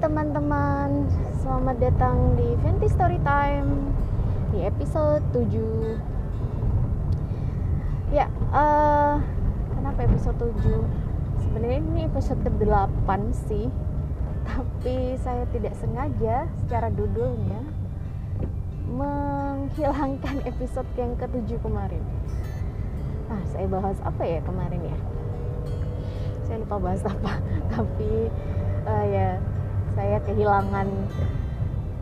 teman-teman, selamat datang di Venti Story Time di episode 7 Ya, uh, kenapa episode 7? Sebenarnya ini episode ke-8 sih Tapi saya tidak sengaja secara dudulnya Menghilangkan episode yang ke-7 kemarin Ah, saya bahas apa ya kemarin ya? Saya lupa bahas apa Tapi uh, ya saya kehilangan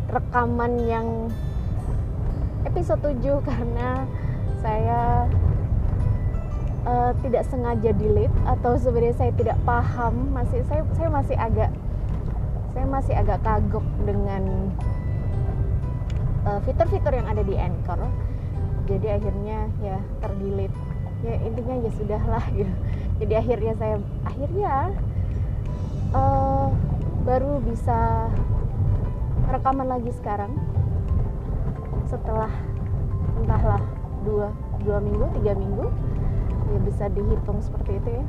rekaman yang episode 7 karena saya uh, tidak sengaja delete atau sebenarnya saya tidak paham. Masih saya saya masih agak saya masih agak kagok dengan fitur fitur-fitur yang ada di Anchor. Jadi akhirnya ya terdelete. Ya intinya ya sudahlah ya jadi akhirnya saya akhirnya uh, baru bisa rekaman lagi sekarang. Setelah entahlah dua dua minggu tiga minggu ya bisa dihitung seperti itu ya.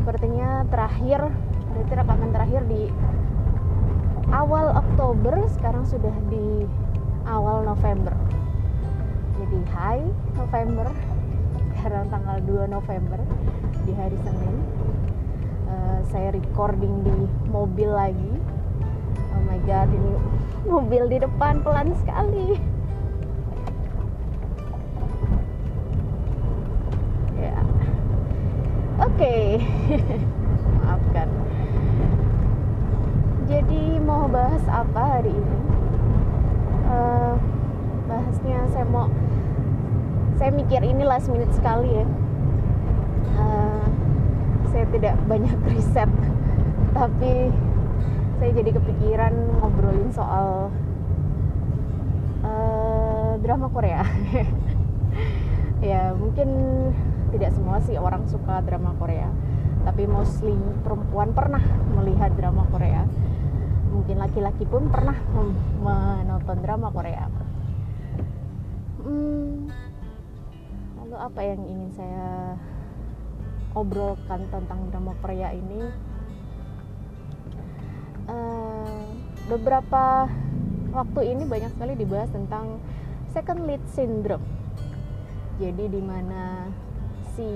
Sepertinya terakhir berarti rekaman terakhir di awal Oktober sekarang sudah di awal November. Jadi hai November sekarang tanggal 2 November di hari Senin Eh, saya recording di mobil lagi. Oh my god ini mobil di depan pelan sekali. Ya. Oke. Okay. maafkan. Jadi mau bahas apa hari ini? Uh, bahasnya saya mau saya mikir ini last minute sekali ya. Uh, saya tidak banyak riset tapi saya jadi kepikiran ngobrolin soal uh, drama Korea. Ya mungkin tidak semua sih orang suka drama Korea tapi mostly perempuan pernah melihat drama Korea. Mungkin laki-laki pun pernah menonton drama Korea. Hmm, lalu apa yang ingin saya obrolkan tentang drama Korea ini uh, beberapa waktu ini banyak sekali dibahas tentang second lead syndrome. Jadi di mana si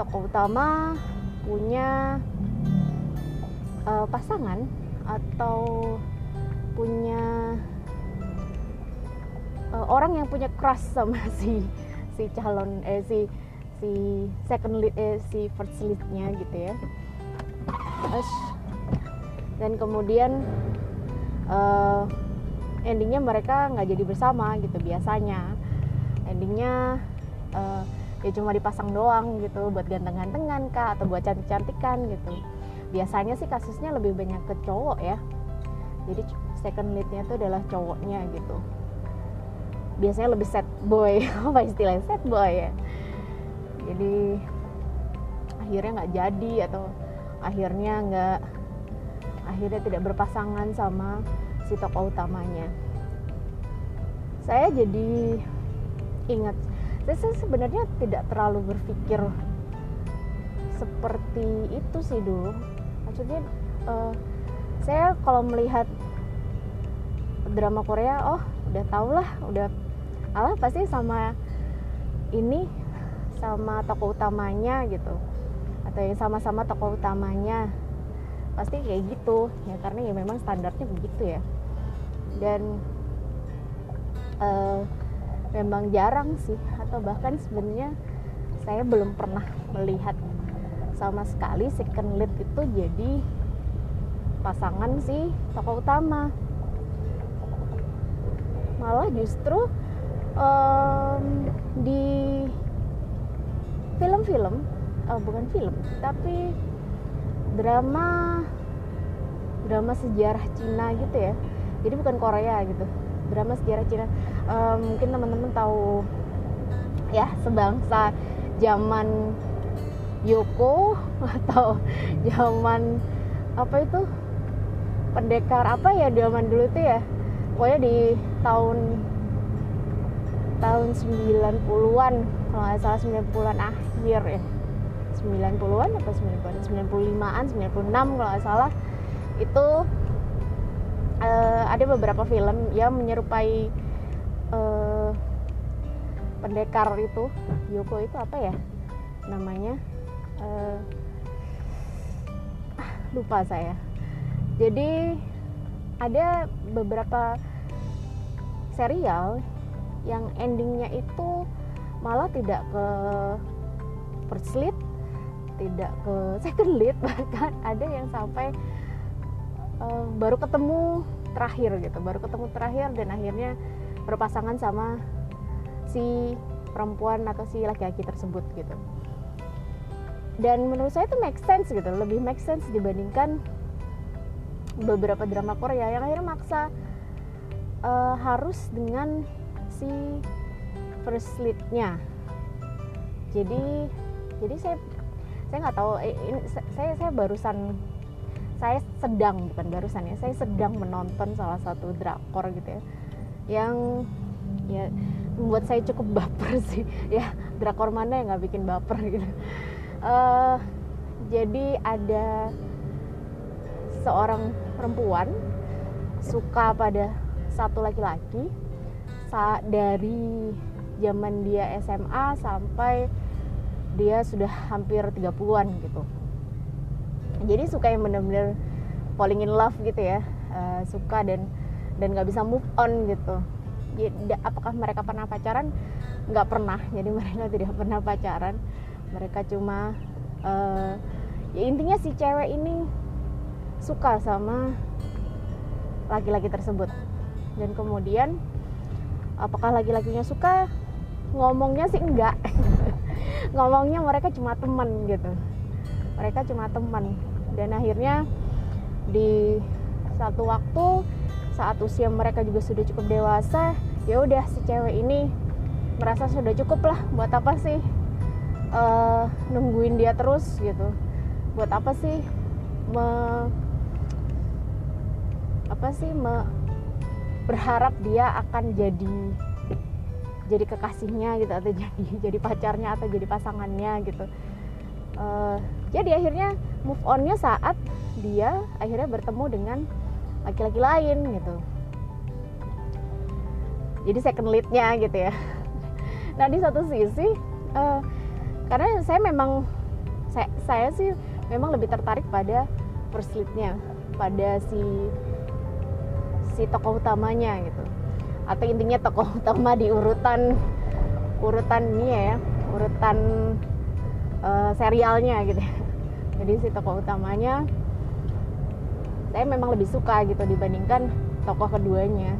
tokoh utama punya uh, pasangan atau punya uh, orang yang punya crush sama si si calon eh si si second lead eh, si first leadnya gitu ya. Terus, dan kemudian uh, endingnya mereka nggak jadi bersama gitu biasanya. Endingnya uh, ya cuma dipasang doang gitu buat ganteng-gantengan kak atau buat cantik-cantikan gitu. Biasanya sih kasusnya lebih banyak ke cowok ya. Jadi second leadnya itu adalah cowoknya gitu. Biasanya lebih sad boy apa istilahnya? Sad boy ya jadi akhirnya nggak jadi atau akhirnya nggak akhirnya tidak berpasangan sama si tokoh utamanya. Saya jadi ingat saya sebenarnya tidak terlalu berpikir seperti itu sih dulu maksudnya uh, saya kalau melihat drama Korea oh udah tau lah udah Allah pasti sama ini sama tokoh utamanya gitu. Atau yang sama-sama tokoh utamanya. Pasti kayak gitu ya karena ya memang standarnya begitu ya. Dan uh, memang jarang sih atau bahkan sebenarnya saya belum pernah melihat sama sekali second lead itu jadi pasangan si tokoh utama. Malah justru um, di film-film oh, bukan film tapi drama drama sejarah Cina gitu ya. Jadi bukan Korea gitu drama sejarah Cina. Um, mungkin teman-teman tahu ya sebangsa zaman Yoko atau zaman apa itu? Pendekar apa ya zaman dulu itu ya? Pokoknya di tahun tahun 90-an kalau nggak salah 90-an akhir ya. 90-an apa 90-an 95-an 96 kalau nggak salah. Itu uh, ada beberapa film yang menyerupai uh, pendekar itu. Yoko itu apa ya namanya? Uh, lupa saya. Jadi ada beberapa serial yang endingnya itu malah tidak ke first lead tidak ke second lead bahkan ada yang sampai uh, baru ketemu terakhir gitu baru ketemu terakhir dan akhirnya berpasangan sama si perempuan atau si laki-laki tersebut gitu. Dan menurut saya itu make sense gitu lebih make sense dibandingkan beberapa drama Korea yang akhirnya maksa uh, harus dengan si first leadnya. Jadi jadi saya saya nggak tahu eh, ini saya saya barusan saya sedang bukan barusan ya saya sedang menonton salah satu drakor gitu ya yang ya membuat saya cukup baper sih. Ya drakor mana yang nggak bikin baper gitu. Uh, jadi ada seorang perempuan suka pada satu laki-laki saat dari zaman dia SMA sampai dia sudah hampir 30-an gitu. Jadi suka yang bener-bener falling in love gitu ya. Uh, suka dan dan nggak bisa move on gitu. Ya, apakah mereka pernah pacaran? Nggak pernah. Jadi mereka tidak pernah pacaran. Mereka cuma uh, ya intinya si cewek ini suka sama laki-laki tersebut. Dan kemudian apakah laki-lakinya suka? Ngomongnya sih enggak ngomongnya mereka cuma teman gitu. Mereka cuma teman. Dan akhirnya di satu waktu saat usia mereka juga sudah cukup dewasa ya udah si cewek ini merasa sudah cukup lah. Buat apa sih uh, nungguin dia terus gitu? Buat apa sih me apa sih me berharap dia akan jadi jadi kekasihnya gitu atau jadi jadi pacarnya atau jadi pasangannya gitu. Uh, jadi akhirnya move onnya saat dia akhirnya bertemu dengan laki-laki lain gitu. Jadi second leadnya gitu ya. Nah di satu sisi uh, karena saya memang saya, saya sih memang lebih tertarik pada first leadnya pada si si tokoh utamanya gitu atau intinya tokoh utama di urutan urutan ini ya urutan uh, serialnya gitu. Jadi si tokoh utamanya saya memang lebih suka gitu dibandingkan tokoh keduanya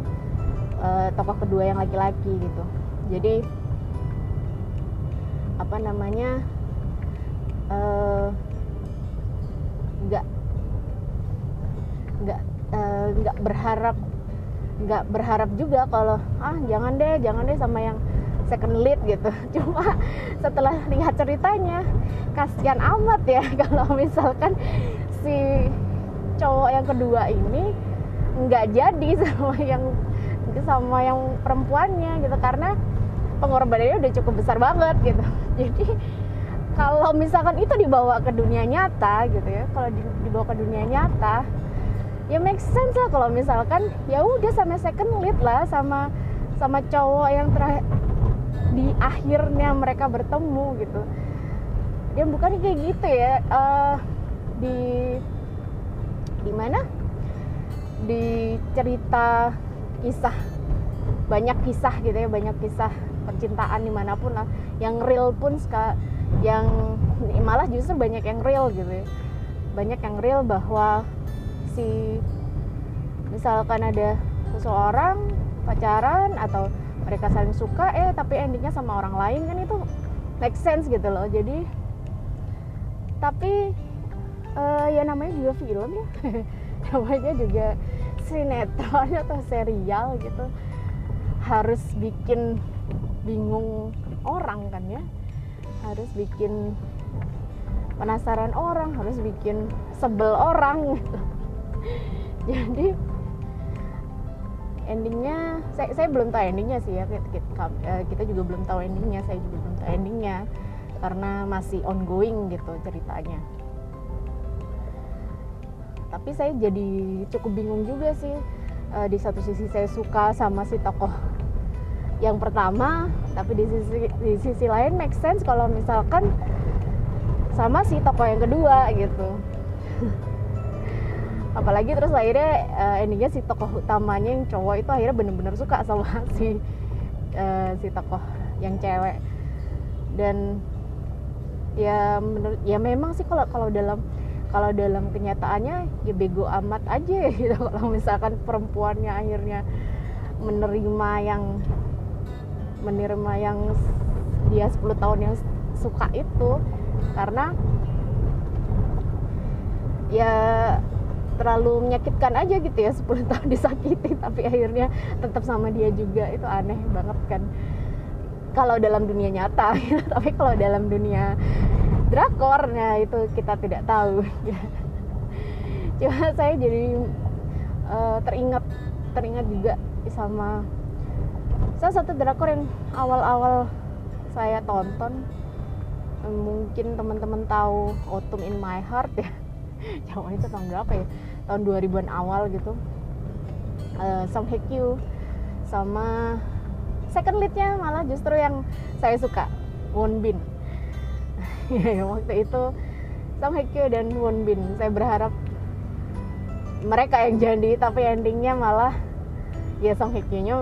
uh, tokoh kedua yang laki-laki gitu. Jadi apa namanya eh, nggak uh, nggak uh, nggak berharap nggak berharap juga kalau ah jangan deh jangan deh sama yang second lead gitu. Cuma setelah lihat ceritanya kasihan amat ya kalau misalkan si cowok yang kedua ini nggak jadi sama yang sama yang perempuannya gitu. Karena pengorbanannya udah cukup besar banget gitu. Jadi kalau misalkan itu dibawa ke dunia nyata gitu ya kalau dibawa ke dunia nyata ya make sense lah kalau misalkan ya udah sama second lead lah sama sama cowok yang terakhir di akhirnya mereka bertemu gitu. Dan bukan kayak gitu ya uh, di di mana? Di cerita kisah banyak kisah gitu ya banyak kisah percintaan di mana pun lah. Yang real pun ska, yang malah justru banyak yang real gitu ya. Banyak yang real bahwa si misalkan ada seseorang pacaran atau mereka saling suka eh tapi endingnya sama orang lain kan itu make sense gitu loh. Jadi tapi uh, ya namanya juga film ya. Namanya juga sinetron atau serial gitu. Harus bikin bingung orang kan ya. Harus bikin penasaran orang harus bikin sebel orang gitu jadi endingnya saya, saya belum tahu endingnya sih ya kita, eh, kita juga belum tahu endingnya saya juga belum tahu endingnya karena masih ongoing gitu ceritanya. Tapi saya jadi cukup bingung juga sih uh, di satu sisi saya suka sama si tokoh yang pertama tapi di sisi di sisi lain make sense kalau misalkan sama si tokoh yang kedua gitu apalagi terus akhirnya uh, endingnya si tokoh utamanya yang cowok itu akhirnya bener-bener suka sama si uh, si tokoh yang cewek. Dan ya menurut ya memang sih kalau kalau dalam kalau dalam kenyataannya ya bego amat aja gitu. Kalau misalkan perempuannya akhirnya menerima yang menerima yang dia 10 tahun yang suka itu karena ya terlalu menyakitkan aja gitu ya 10 tahun disakiti tapi akhirnya tetap sama dia juga. Itu aneh banget kan. Kalau dalam dunia nyata gitu. tapi kalau dalam dunia drakornya itu kita tidak tahu cuma saya jadi uh, teringat teringat juga sama salah satu drakor yang awal-awal saya tonton. Mungkin teman-teman tahu Autumn in My Heart ya. Jawa itu tahun berapa ya tahun 2000-an awal gitu. Uh, Song Hye Kyo sama second leadnya malah justru yang saya suka Won Bin. Waktu itu Song Hye Kyo dan Won Bin. Saya berharap mereka yang jadi tapi endingnya malah ya Song Hye Kyo nya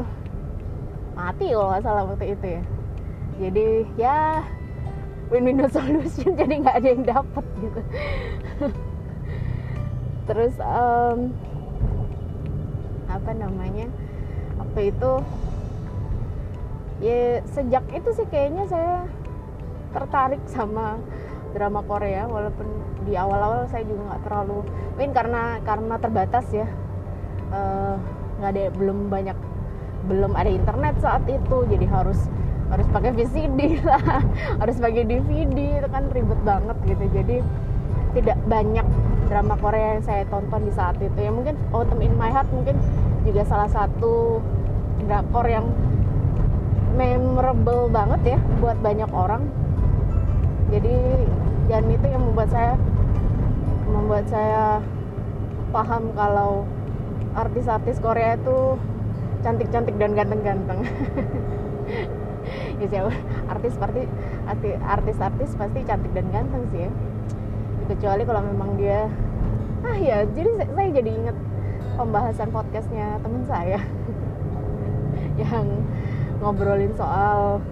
mati kalau nggak salah waktu itu ya. Jadi ya win-win solution jadi nggak ada yang dapat gitu terus um, apa namanya apa itu ya sejak itu sih kayaknya saya tertarik sama drama Korea walaupun di awal-awal saya juga nggak terlalu mungkin karena karena terbatas ya. Eh, nggak uh, ada belum banyak belum ada internet saat itu jadi harus harus pakai VCD lah harus pakai DVD itu kan ribet banget gitu. Jadi tidak banyak drama Korea yang saya tonton di saat itu. Ya mungkin Autumn in My Heart mungkin juga salah satu drakor yang memorable banget ya buat banyak orang. Jadi dan itu yang membuat saya membuat saya paham kalau artis-artis Korea itu cantik-cantik dan ganteng-ganteng. Ya artis pasti artis-artis pasti cantik dan ganteng sih ya kecuali kalau memang dia ah ya jadi saya jadi inget pembahasan podcastnya temen saya yang ngobrolin soal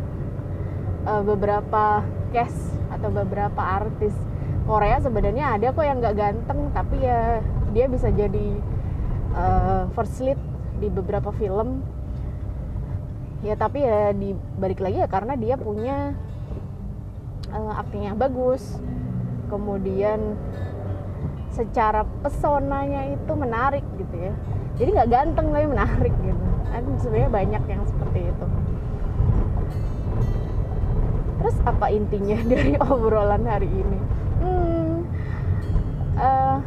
uh, beberapa cast atau beberapa artis Korea sebenarnya ada kok yang nggak ganteng tapi ya dia bisa jadi uh, first lead di beberapa film. Ya tapi ya dibalik lagi ya karena dia punya uh, aktingnya bagus kemudian secara pesonanya itu menarik gitu ya. Jadi nggak ganteng tapi menarik gitu. Kan sebenarnya banyak yang seperti itu. Terus apa intinya dari obrolan hari ini? Hmm, uh,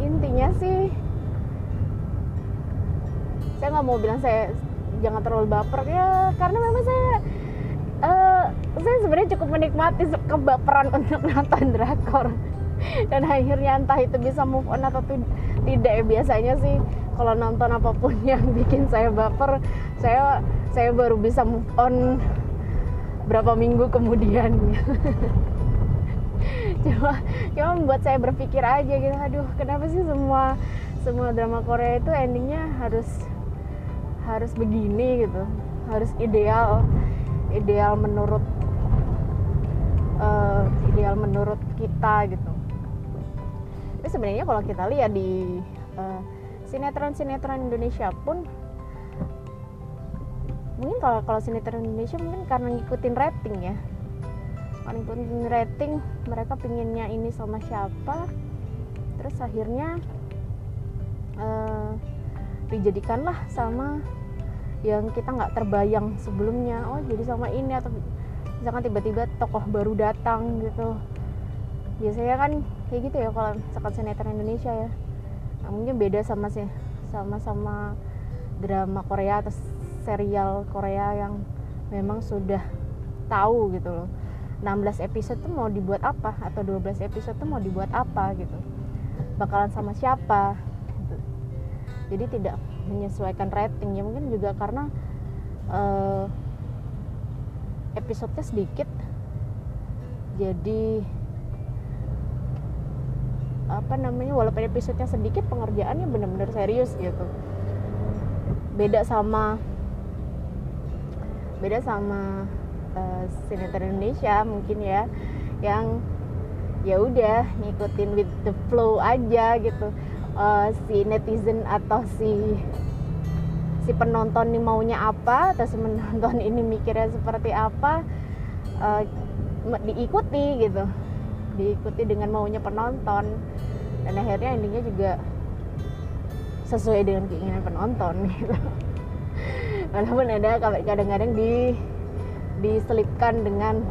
intinya sih saya nggak mau bilang saya jangan terlalu baper ya karena memang saya saya sebenarnya cukup menikmati kebaperan untuk nonton drakor. Dan akhirnya entah itu bisa move on atau tidak ya biasanya sih kalau nonton apa pun yang bikin saya baper saya saya baru bisa move on berapa minggu kemudian. Cuma cuma membuat saya berpikir aja gitu aduh kenapa sih semua semua drama Korea itu endingnya harus harus begini gitu. Harus ideal ideal menurut uh, ideal menurut kita gitu. Tapi sebenarnya kalau kita lihat di uh, sinetron-sinetron Indonesia pun mungkin kalau kalau sinetron Indonesia mungkin karena ngikutin rating ya. Karena ngikutin rating mereka pinginnya ini sama siapa. Terus akhirnya uh, dijadikanlah sama yang kita nggak terbayang sebelumnya. Oh jadi sama ini atau misalkan tiba-tiba tokoh baru datang gitu. Biasanya kan kayak gitu ya kalau misalkan sinetron Indonesia ya. Nah, mungkin beda sama sih sama-sama drama Korea atau serial Korea yang memang sudah tahu gitu loh. 16 episode tuh mau dibuat apa? Atau 12 episode tuh mau dibuat apa gitu? Bakalan sama siapa? Gitu. jadi tidak menyesuaikan rating ya mungkin juga karena uh, episodenya sedikit. Jadi apa namanya walaupun episodenya sedikit pengerjaannya benar-benar serius gitu. Beda sama beda sama uh, sinetron Indonesia mungkin ya yang ya udah ngikutin with the flow aja gitu uh, si netizen atau si si penonton ini maunya apa atau si penonton ini mikirnya seperti apa uh, diikuti gitu. Diikuti dengan maunya penonton. Dan akhirnya endingnya juga sesuai dengan keinginan penonton gitu. Walaupun ada kadang-kadang di diselipkan dengan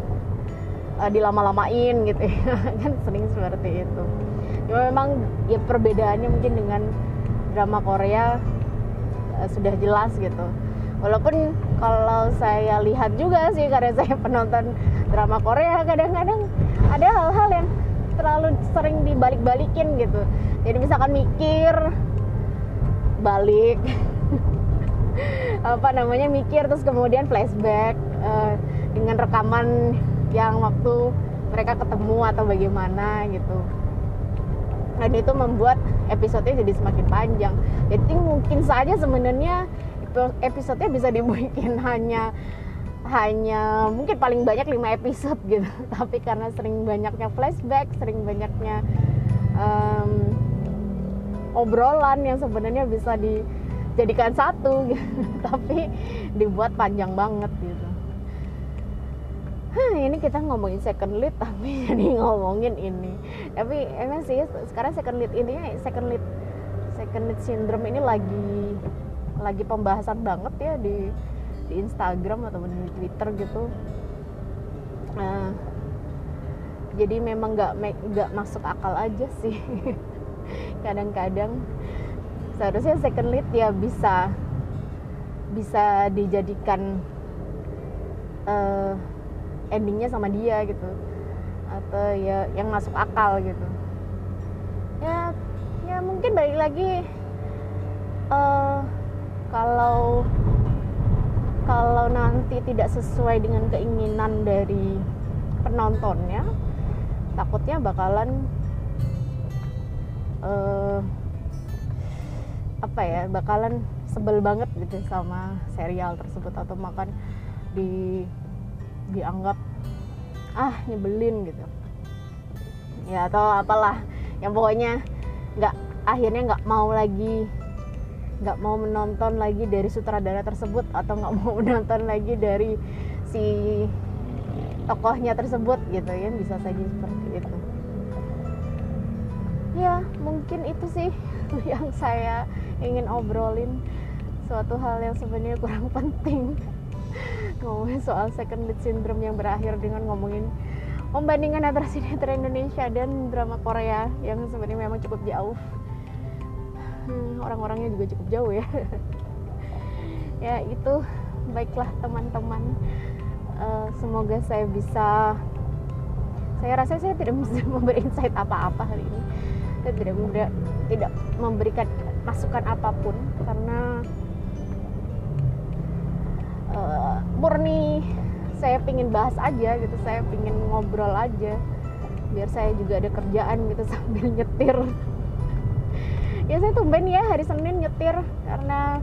uh, dilama-lamain gitu ya. Kan sering seperti itu ya memang ya perbedaannya mungkin dengan drama Korea uh, sudah jelas gitu. Walaupun kalau saya lihat juga sih karena saya penonton drama Korea kadang-kadang ada hal-hal yang terlalu sering dibalik-balikin gitu. Jadi misalkan mikir balik. Apa namanya mikir terus kemudian flashback uh, dengan rekaman yang waktu mereka ketemu atau bagaimana gitu dan itu membuat episodenya jadi semakin panjang. Jadi mungkin saja sebenarnya episodenya bisa dibikin hanya hanya mungkin paling banyak 5 episode gitu. Tapi karena sering banyaknya flashback sering banyaknya um, obrolan yang sebenarnya bisa dijadikan satu gitu. tapi dibuat panjang banget gitu Hah, ini kita ngomongin second lead tapi jadi ngomongin ini. Tapi emang sih sekarang second lead ini second lead second lead syndrome ini lagi lagi pembahasan banget ya di di Instagram atau di Twitter gitu. Nah, jadi memang nggak nggak masuk akal aja sih. Kadang-kadang seharusnya second lead ya bisa bisa dijadikan uh, endingnya sama dia gitu. Atau ya yang masuk akal gitu. Ya ya mungkin balik lagi uh, kalau kalau nanti tidak sesuai dengan keinginan dari penontonnya takutnya bakalan uh, apa ya bakalan sebel banget gitu sama serial tersebut atau makan di dianggap ah nyebelin gitu. Ya atau apalah. Yang pokoknya nggak akhirnya nggak mau lagi nggak mau menonton lagi dari sutradara tersebut atau nggak mau menonton lagi dari si tokohnya tersebut gitu ya. Bisa saja seperti itu. Ya mungkin itu sih yang saya ingin obrolin. Suatu hal yang sebenarnya kurang penting ngomongin soal second lead syndrome yang berakhir dengan ngomongin pembandingan antara sinetron Indonesia dan drama Korea yang sebenarnya memang cukup jauh. Hmm, orang-orangnya juga cukup jauh ya. Ya itu. Baiklah teman-teman. Uh, semoga saya bisa saya rasa saya tidak bisa memberi insight apa-apa hari ini. Saya tidak tidak memberikan masukan apa pun karena uh, murni saya pingin bahas aja gitu saya pingin ngobrol aja. Biar saya juga ada kerjaan gitu sambil nyetir. Ya saya tumben ya hari Senin nyetir. Karena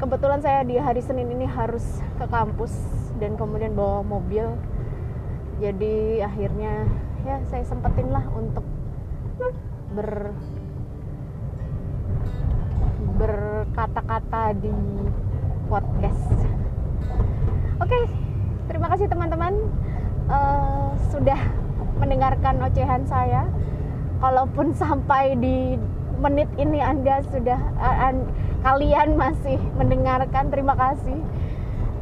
kebetulan saya di hari Senin ini harus ke kampus dan kemudian bawa mobil. Jadi akhirnya ya saya sempetin lah untuk ber berkata-kata di podcast. Oke, terima kasih teman-teman uh, sudah mendengarkan ocehan saya. Kalaupun sampai di menit ini Anda sudah uh, uh, kalian masih mendengarkan, terima kasih.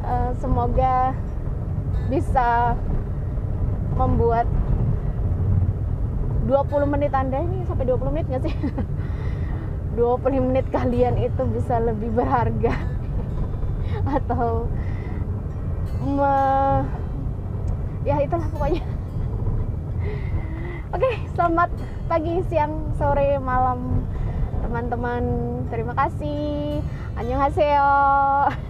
Uh, semoga bisa membuat 20 menit Anda ini sampai 20 menit nggak sih? 20 menit kalian itu bisa lebih berharga atau me, ya itulah pokoknya Oke, selamat pagi, siang, sore, malam teman-teman. Terima kasih. Annyeonghaseyo.